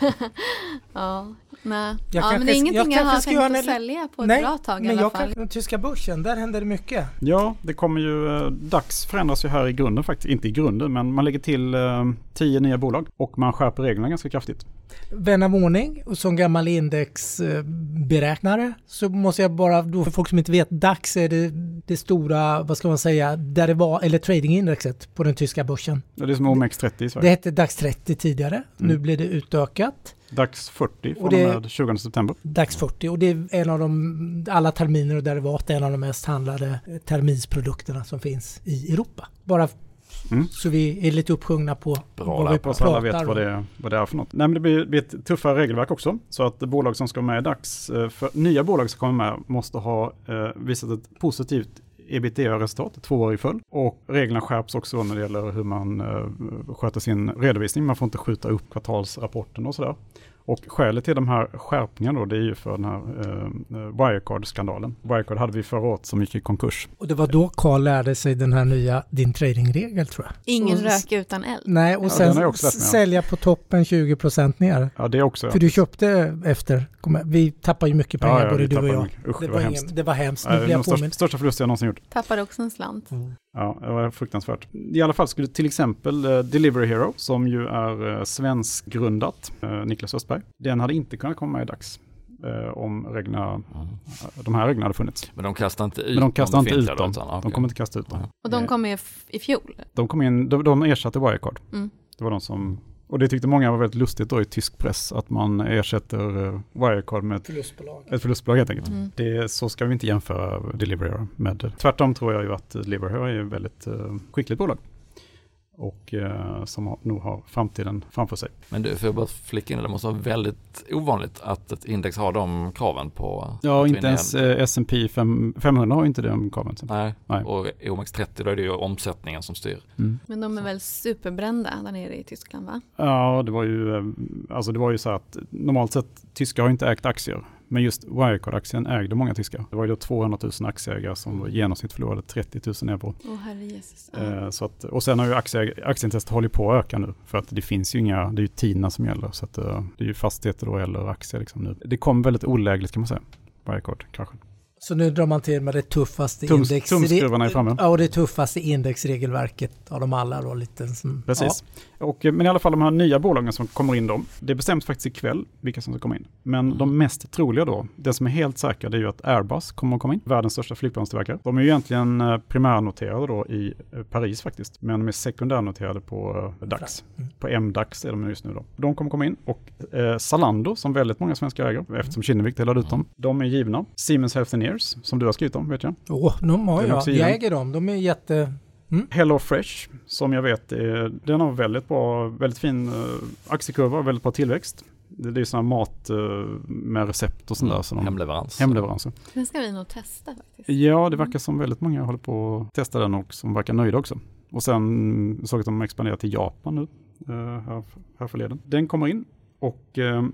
Ja, nej. Jag ja, kanske men det är ingenting jag jag, har tänkt att en- sälja på ett Nej, bra tag i men alla jag fall. kan, den tyska börsen, där händer det mycket. Ja, det kommer ju, eh, DAX förändras ju här i grunden faktiskt. Inte i grunden, men man lägger till eh, tio nya bolag och man skärper reglerna ganska kraftigt. Vän av ordning och som gammal indexberäknare så måste jag bara, då för folk som inte vet, DAX är det, det stora, vad ska man säga, där det var, eller tradingindexet på den tyska börsen. Det är som OMX30 i Det Sverige. hette DAX 30 tidigare, nu blir det utökat. DAX 40 från Och och det- med 20 september. DAX 40 och det är en av de, alla terminer och derivat, en av de mest handlade terminsprodukterna som finns i Europa. Bara Mm. så vi är lite uppsjungna på Bra vad vi så alla pratar vet vad det, vad det är för något. Nej, men det blir, blir ett tuffare regelverk också. Så att bolag som ska med i DAX, eh, för nya bolag som kommer med måste ha eh, visat ett positivt ebitda-resultat två år i följd. Och reglerna skärps också när det gäller hur man eh, sköter sin redovisning. Man får inte skjuta upp kvartalsrapporten och sådär. Och skälet till de här skärpningarna då, det är ju för den här eh, Wirecard-skandalen. Wirecard hade vi förra året som gick i konkurs. Och det var då Carl lärde sig den här nya din tradingregel tror jag. Ingen Och- rök utan eld. Nej, och Ja, sen sälja på toppen 20% ner. Ja, det är också... För du köpte efter, vi tappar ju mycket pengar ja, ja, både du och tappade jag. Usch, Det det var, var ingen, hemskt. det var hemskt, nu det blir jag den största, påmind. största förlusten jag någonsin gjort. Tappade också en slant. Ja, det var fruktansvärt. I alla fall skulle till exempel eh, Delivery Hero, som ju är eh, svenskgrundat, eh, Niklas Östberg, den hade inte kunnat komma med i DAX om reglerna, Mm. de här reglerna hade funnits. Men de kastar inte ut Men de kastar inte ut dem. utan- De okej. kommer inte kasta ut dem. Och de kom med i fjol. De kom in, de, de ersatte Wirecard. Mm. Det var de som, och det tyckte många var väldigt lustigt då i tysk press, att man ersätter eh, Wirecard med ett, Förlustbolag. ett förlustbolag helt enkelt. Mm. Det, så ska vi inte jämföra Delivery med. Tvärtom tror jag ju att Delivery är ett väldigt uh, skickligt bolag. Och eh, som har, nog har framtiden framför sig. Men du, får jag bara flika in det, måste vara väldigt ovanligt att ett index har de kraven på Ja, inte ens eh, S&P 5, 500 har inte den kraven. Nej. Nej. och OMX30 då är det ju omsättningen som styr. Mm. Men de är väl superbrända där nere i Tyskland va? Ja, det var ju, eh, alltså det var ju så att normalt sett tyskar har inte ägt aktier. Men just Wirecard-aktien ägde många tyskar. Det var ju då 200 000 aktieägare som i genomsnitt förlorade 30 000 euro. Herre Jesus. Ja. Eh, Så att, och sen har ju aktie, aktieintresset hållit på att öka nu. För att det finns ju inga, det är ju tiderna som gäller. Så att, eh, det är ju fastigheter då eller aktier liksom nu. Det kom väldigt olägligt kan man säga. Wirecard-kraschen. Så nu drar man till med det tuffaste Tums- index... tumskruvarna är framme. Ja, och det tuffaste indexregelverket av dem alla då. Lite som, Precis. Och, eh, men i alla fall de här nya bolagen som kommer in då. Det bestäms faktiskt ikväll vilka som ska komma in. Men de mest troliga då, det som är helt säkra det är ju att Airbus kommer att komma in. Världens största flygplanstillverkare. De är ju egentligen eh, primärnoterade då i eh, Paris faktiskt. Men de är sekundärnoterade på DAX. Mm. På MDAX är de just nu då. De kommer komma in. Och eh, Zalando som väldigt många svenskar äger eftersom Kinnevik delade ut dem. De är givna. Siemens Healthineers som du har skrivit om vet jag. Åh, de har jag. Jag äger dem. De är jätte... Hello Fresh, som jag vet, är, den har väldigt bra, väldigt fin uh, aktiekurva, väldigt bra tillväxt. Det, det är sådana mat eh, med recept och sånt där. Så de, Hemleverans. hemleveranser. Den ska vi nog testa faktiskt. Ja, det verkar som väldigt många håller på att testa den och som verkar nöjda också. Och sen såg jag att de expanderar till Japan nu, eh, här, här förleden. Den kommer in och eh,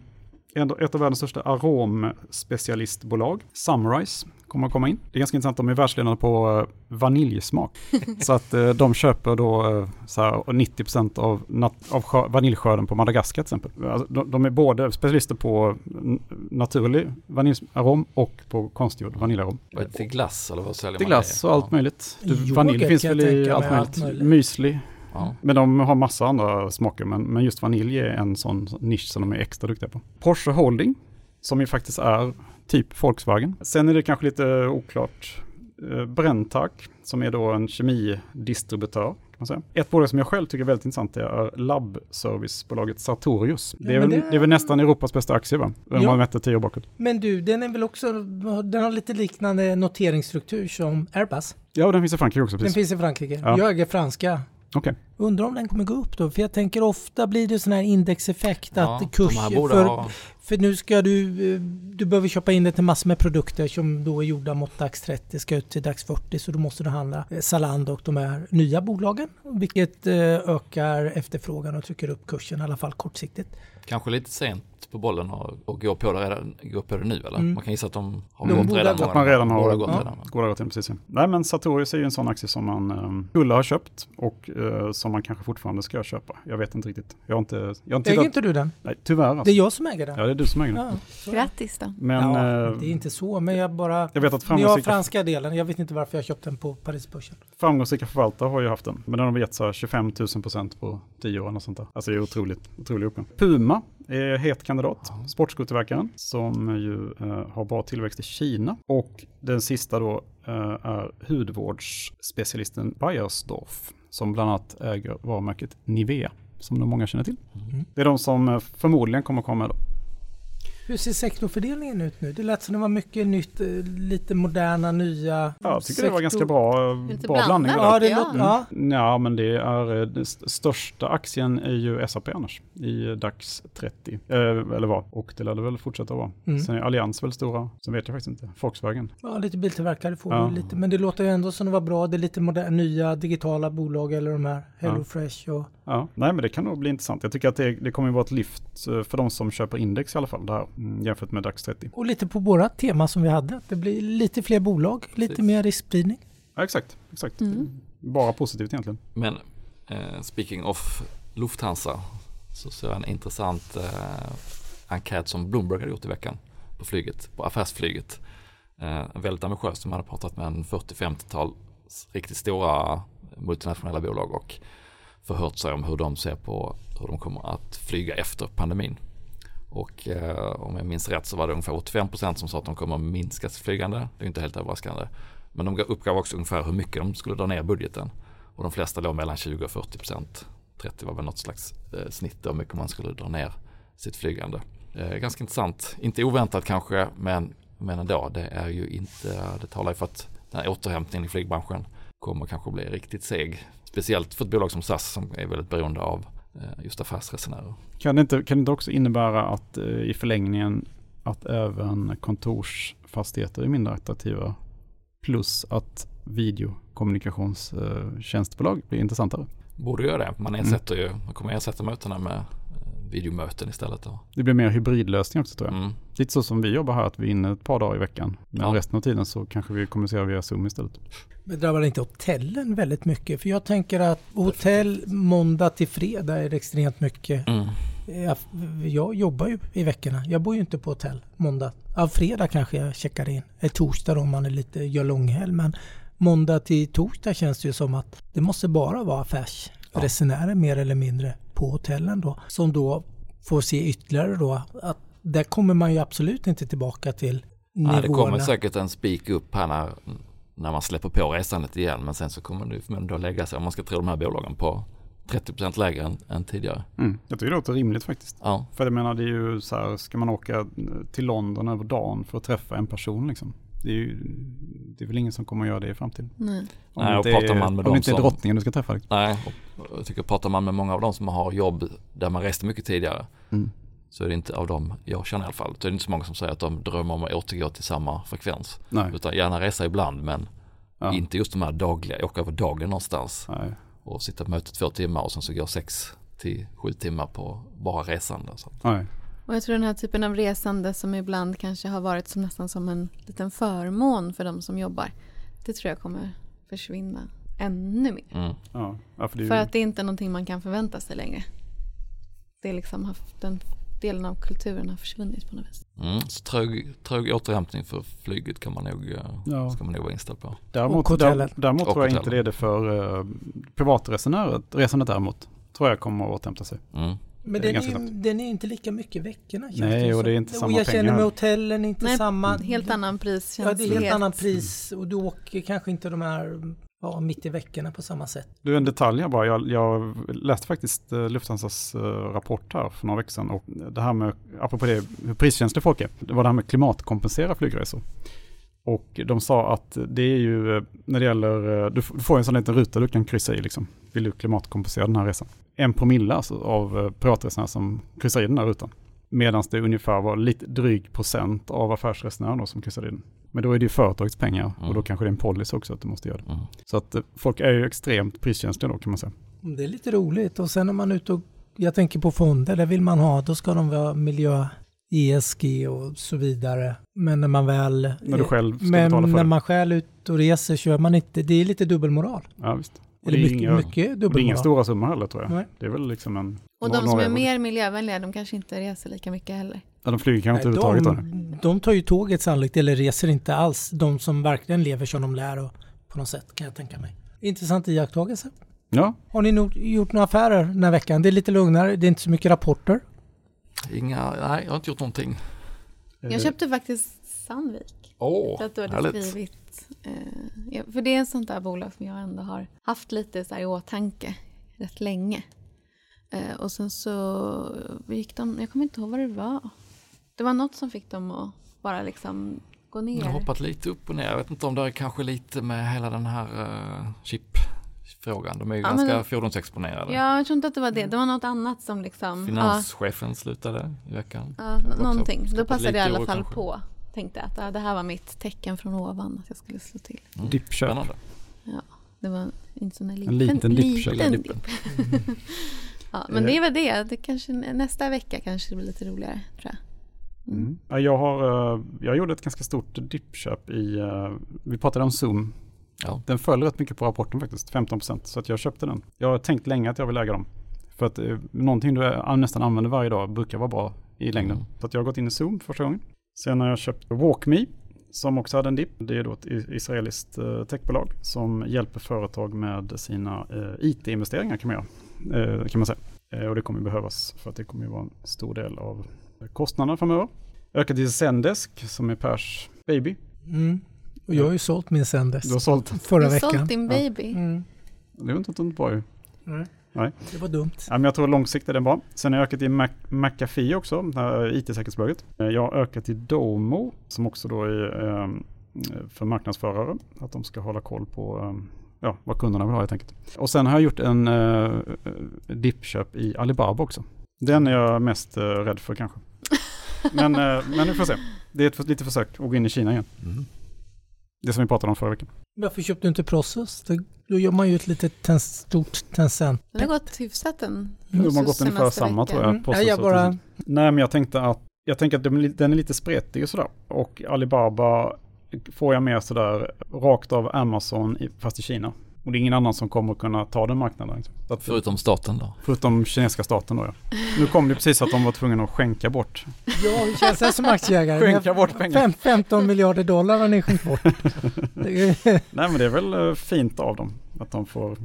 ett av världens största aromspecialistbolag, Sunrise, kommer att komma in. Det är ganska intressant, de är världsledande på eh, vaniljsmak. så att eh, de köper då eh, så här, 90% av, av skör- vaniljskörden på Madagaskar till exempel. Alltså, de, de är både specialister på naturlig vaniljarom och på konstgjord vaniljarom. Vad är det till glass eller vad säljer Till man glass det? och allt möjligt. Du, vanilj finns väl i allt möjligt. allt möjligt. Müsli. Ja. Men de har massa andra smaker. Men, men just vanilj är en sån nisch som de är extra duktiga på. Porsche Holding, som ju faktiskt är typ Volkswagen. Sen är det kanske lite oklart. Eh, Brenntag, som är då en kemidistributör. Ett bolag som jag själv tycker är väldigt intressant är labbservicebolaget Sartorius. Det är, Ja, väl, det... det- är väl nästan Europas bästa aktie va? Om Ja. man mäter tio år bakåt. Men du, den är väl också... Den har lite liknande noteringsstruktur som Airbus. Ja, och den finns i Frankrike också. Den Precis. finns i Frankrike. Ja. Jag äger franska. Okej. Undrar om den kommer gå upp då? För jag tänker ofta blir det sån här indexeffekt Ja, att kurs... här borde För, ha, för nu ska du... eh, Du behöver köpa in det till massor med produkter som då är gjorda mot DAX 30, ska ut till DAX 40, så då måste du handla eh, Zalando och de här nya bolagen, vilket eh, ökar efterfrågan och trycker upp kursen i alla fall kortsiktigt. Kanske lite sent på bollen och, och går, på det redan, går på det nu eller? Mm. Man kan gissa att de har De gått redan. Att man redan har gått Ja. redan. Gått in precis. ja. Nej men Sartorius är ju en sån aktie som man um, skulle ha köpt och eh, som man kanske fortfarande ska köpa. Jag vet inte riktigt. Jag har inte, jag har inte Äger tittat. inte du den? Nej, tyvärr alltså. Det är jag som äger den. Ja, det är du som äger den. Ja, så. Grattis då. Men ja, eh, det är inte så, men jag bara... jag vet att Men jag framgångsrika, franska delen, jag vet inte varför jag köpte den på Parisbörsen. framgångsrika förvaltare har ju haft den. Men den har gett så här 25 000 procent på 10 år och sånt där. Alltså det är otroligt, otroligt uppgång. Puma är het kandidat. Sportskotillverkaren som ju eh, har bra tillväxt i Kina. Och den sista då eh, är hudvårdsspecialisten Bayersdorf som bland annat äger varumärket Nivea som nog många känner till. Mm. Det är de som eh, förmodligen kommer komma. Hur ser sektorfördelningen ut nu? Det lät som det var mycket nytt, eh, lite moderna, nya... Ja, jag tycker det var sektor- ganska bra, eh, bra blandning. Ja, det Ja. låter... Ja. Ja, men det är eh, den st- största aktien är ju SAP annars i DAX 30. Eh, eller vad? Och det lär det väl fortsätta vara. Mm. Sen är Allians väl stora. Sen vet jag faktiskt inte. Volkswagen. ja, lite biltillverkare får Ja. vi lite. Men det låter ju ändå som det var bra. Det är lite moderna, nya digitala bolag eller de här HelloFresh och... Ja, nej men det kan nog bli intressant. Jag tycker att det, det kommer ju vara ett lyft eh, för de som köper index i alla fall. Det här, mm, jämfört med DAX 30. Och lite på våra tema som vi hade. att Det blir lite fler bolag, lite Precis. mer riskspridning. Ja, exakt, exakt. Mm. Bara positivt egentligen. Men eh, speaking of Lufthansa så ser jag en intressant eh, enkät som Bloomberg hade gjort i veckan på flyget, på affärsflyget. Eh, väldigt ambitiöst, de hade pratat med en 40-50-tal riktigt stora multinationella bolag och förhört sig om hur de ser på hur de kommer att flyga efter pandemin. Och eh, om jag minns rätt så var det ungefär 85% som sa att de kommer att minska sitt flygande. Det är inte helt överraskande. Men de uppgav också ungefär hur mycket de skulle dra ner budgeten. Och de flesta låg mellan 20 och 40 procent. 30 var väl något slags eh, snitt hur mycket man skulle dra ner sitt flygande. Eh, ganska intressant, inte oväntat kanske, men, men ändå. Det är ju inte, det talar ju för att den här återhämtningen i flygbranschen kommer kanske bli riktigt seg. Speciellt för ett bolag som SAS som är väldigt beroende av eh, just affärsresenärer. Kan det inte, kan det inte också innebära att eh, i förlängningen att även kontorsfastigheter är mindre attraktiva plus att videokommunikationstjänstebolag blir intressantare? Borde göra det. Man ersätter ju, man kommer ersätta mötena med eh, videomöten istället. Då. Det blir mer hybridlösning också tror jag. Mm. Lite så som vi jobbar här, att vi är inne ett par dagar i veckan. Men Ja. resten av tiden så kanske vi kommunicerar via Zoom istället. Men drabbar inte hotellen väldigt mycket? För jag tänker att hotell måndag till fredag är det extremt mycket. Mm. Jag, jag jobbar ju i veckorna. Jag bor ju inte på hotell måndag. Ja, fredag kanske jag checkar in. Torsdag om man är lite, gör långhelg. Men måndag till torsdag känns det ju som att det måste bara vara affärsresenärer mer eller mindre på hotellen då. Som då får se ytterligare då att där kommer man ju absolut inte tillbaka till nivåerna. Nej, det kommer säkert en spik upp här när, när man släpper på resandet igen. Men sen så kommer det ju då lägga sig, om man ska tro de här bolagen, på 30% lägre än, än tidigare. Mm. Jag tycker det låter rimligt faktiskt. Ja, För jag menar det är ju så här, ska man åka till London över dagen för att träffa en person liksom? Det är ju det är väl ingen som kommer att göra det i framtiden. Nej. Om Nej, och inte pratar man med om det inte är drottningen du ska träffa. Liksom. nej, och jag tycker pratar man med många av dem som har jobb där man reste mycket tidigare Mm. så är det inte av dem jag känner i alla fall. Så är det inte så många som säger att de drömmer om att återgå till samma frekvens. Nej. Utan gärna resa ibland men Ja. inte just de här dagliga, åka över dagen någonstans Nej. och sitta på möte två timmar och sen så gå sex till sju timmar på bara resande. Så. Nej. Och jag tror den här typen av resande som ibland kanske har varit som nästan som en liten förmån för de som jobbar. Det tror jag kommer försvinna ännu mer. Mm. Ja. För ju, För att det är inte någonting man kan förvänta sig längre. Det är liksom haft, den delen av kulturen har försvunnit på något vis. Mm. Så trög, trög återhämtning för flyget kan man nog, eh, Ja. ska man nog vara inställd på. däremot Och hotellen. där, däremot Och tror jag inte det är det för uh, privatresenärer. Resandet däremot tror jag kommer att återhämta sig. Mm. Men Det är den är, ju, den är inte lika mycket veckorna. Nej, och det är inte samma Och jag känner pengar. med hotellen inte Nej, samma. Helt annan Ja, priskänslighet. det är helt annan pris och du åker kanske inte de här ja, mitt i veckorna på samma sätt. Du, en detalj här bara. Jag, jag läste faktiskt uh, Lufthansas eh, rapport här för några veckor sedan. Och det här med, apropå det, hur priskänsliga folk är. Det var det här med klimatkompensera flygresor. Och de sa att det är ju, eh, när det gäller, eh, du får en sån liten ruta du kan kryssa i liksom. Vill du klimatkompensera den här resan? En promille alltså, av eh, privatresenärer som kryssar i den här rutan. Medan det ungefär var lite dryg procent av affärsresenärer då som kryssade i den. Men då är det ju företagets pengar och Mm. då kanske det är en policy också att du måste göra det. Mm. Så att eh, folk är ju extremt priskänsliga då kan man säga. Det är lite roligt och sen när man är ute och jag tänker på fonder, där vill man ha, då ska de vara miljö, ESG och så vidare. Men när man väl... När du själv ska men betala för när det. man själv ute och reser kör man inte, det är lite dubbelmoral. Ja, visst. Eller det är mycket, inga, mycket och det är inga dubbelmoral. stora summor heller tror jag. Nej. Det är väl liksom en... Och de som är mer miljövänliga, de kanske inte reser lika mycket heller. Ja, de flyger kanske inte överhuvudtaget. de, de tar ju tåget sannolikt, eller reser inte alls. De som verkligen lever som de lär och på något sätt kan jag tänka mig. Intressant iakttagelse. Ja, Har ni nog gjort några affärer den här veckan? Det är lite lugnare, det är inte så mycket rapporter. Inga, nej jag har inte gjort någonting. Eh, Jag köpte faktiskt Sandvik. Åh, För att du hade härligt. skrivit. Eh, för det är ett sånt där bolag som jag ändå har haft lite så här i åtanke rätt länge. Eh, och sen så gick de, jag kommer inte ihåg vad det var. Det var något som fick dem att bara liksom gå ner. Jag har hoppat lite upp och ner. Jag vet inte om det är kanske lite med hela den här uh, chip-frågan. De är ju Ja, ganska men- fordonsexponerade. Ja, jag tror inte att det var det. Det var något annat som liksom... Finanschefen slutade i veckan. Ja, ja, någonting. Då passade jag i alla fall kanske. på. Tänkte att ja, det här var mitt tecken från ovan att jag skulle slå till. Mm. Dippköp. Spännande. Det var inte sån här En liten dippköp. liten dipp. ja, men det är väl det. det kanske, nästa vecka kanske det blir lite roligare tror jag. Mm. Ja, jag, har, eh, jag gjorde ett ganska stort dippköp i, eh, vi pratade om Zoom. Ja. Den föll rätt mycket på rapporten faktiskt, 15%. Så att jag köpte den. Jag har tänkt länge att jag vill äga dem. För att eh, någonting du eh, nästan använder varje dag brukar vara bra i längden. Mm. Så att jag har gått in i Zoom första gången. Sen har jag köpt WalkMe som också hade en dipp. Det är då ett israeliskt eh, techbolag som hjälper företag med sina eh, IT-investeringar kan man, göra, eh, kan man säga. Eh, och det kommer behövas för att det kommer vara en stor del av kostnaderna framöver. Ökat till Zendesk som är Pers baby. Mm. Och jag har ju sålt min Sendes Du har sålt. förra du har veckan. sålt din Ja. baby. Mm. Det var inte inte bra ju. Nej. Nej. Det var dumt. Ja, men jag tror långsiktigt är den bra. Sen har jag ökat i Mac McAfee också, IT-säkerhetsbolaget. Eh, Jag har ökat i Domo som också då är eh, för marknadsförare. Att de ska hålla koll på eh, ja, vad kunderna vill ha helt enkelt. Och sen har jag gjort en uh, dippköp i Alibaba också. Den är jag mest uh, rädd för kanske. Men, uh, men vi får se. Det är ett litet försök att gå in i Kina igen. Mm. Det som vi pratade om förra veckan. Varför köpte du inte Prosus? Då gör man ju ett litet ten, stort Tencent. Den har gått hyfsat den. De har gått ungefär samma tror jag. Mm. Ja, jag bara... Nej men jag tänkte att jag tänker att den är lite spretig och sådär. Och Alibaba får jag mer sådär rakt av Amazon fast i Kina. Och det är ingen annan som kommer kunna ta den marknaden. Liksom. Att, förutom staten då? Förutom kinesiska staten då ja. Nu kom det precis att de var tvungna att skänka bort. Ja, hur känns det som aktieägare? skänka bort pengar. Fem, 15 miljarder dollar har ni skänkt bort. Nej men det är väl eh, fint av dem. Att de får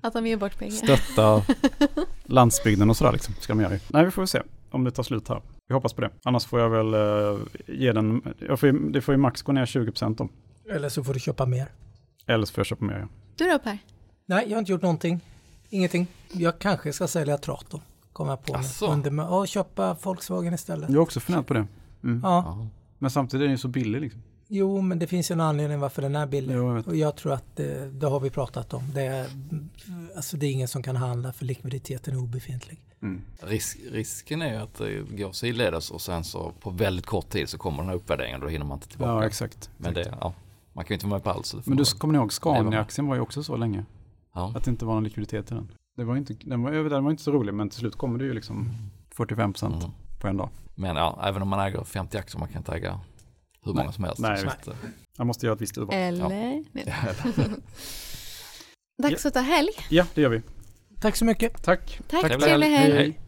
att de ger bort pengar. Stötta landsbygden och sådär liksom. Ska de göra. Nej vi får se om det tar slut här. Vi hoppas på det. Annars får jag väl uh, ge den, jag får, det får ju max gå ner 20% då. Eller så får du köpa mer. Eller så får jag köpa mer ja. Du då Per? Nej, jag har inte gjort någonting. Ingenting. Jag kanske ska sälja Traton. Kommer jag på Asså. Under. Och köpa Volkswagen istället. Jag har också funderat på det. Mm. Ja. Men samtidigt är den ju så billig liksom. Jo, men det finns ju en anledning varför den är billig. Jo, jag och jag tror att det, det, har vi pratat om. Det är, alltså det är ingen som kan handla för likviditeten är obefintlig. Mm. Risk, risken är ju att det går sidledes och sen så på väldigt kort tid så kommer den här uppvärderingen och då hinner man inte tillbaka. Ja, exakt. Men det, ja, man kan ju inte vara med på allt. Men du kommer ni ihåg Scania-aktien var ju också så länge. Ja. Att det inte var någon likviditet i den. Det var inte, den, var, den var inte så rolig men till slut kommer det ju liksom 45 procent mm. på en dag. Men ja, även om man äger 50 aktier, man kan inte äga hur många Nej. som helst. Nej, att, jag måste göra ett visst urval. Eller? Ja. Dags att ta helg. Ja, det gör vi. Tack så mycket. Tack. Tack, trevlig helg. hej.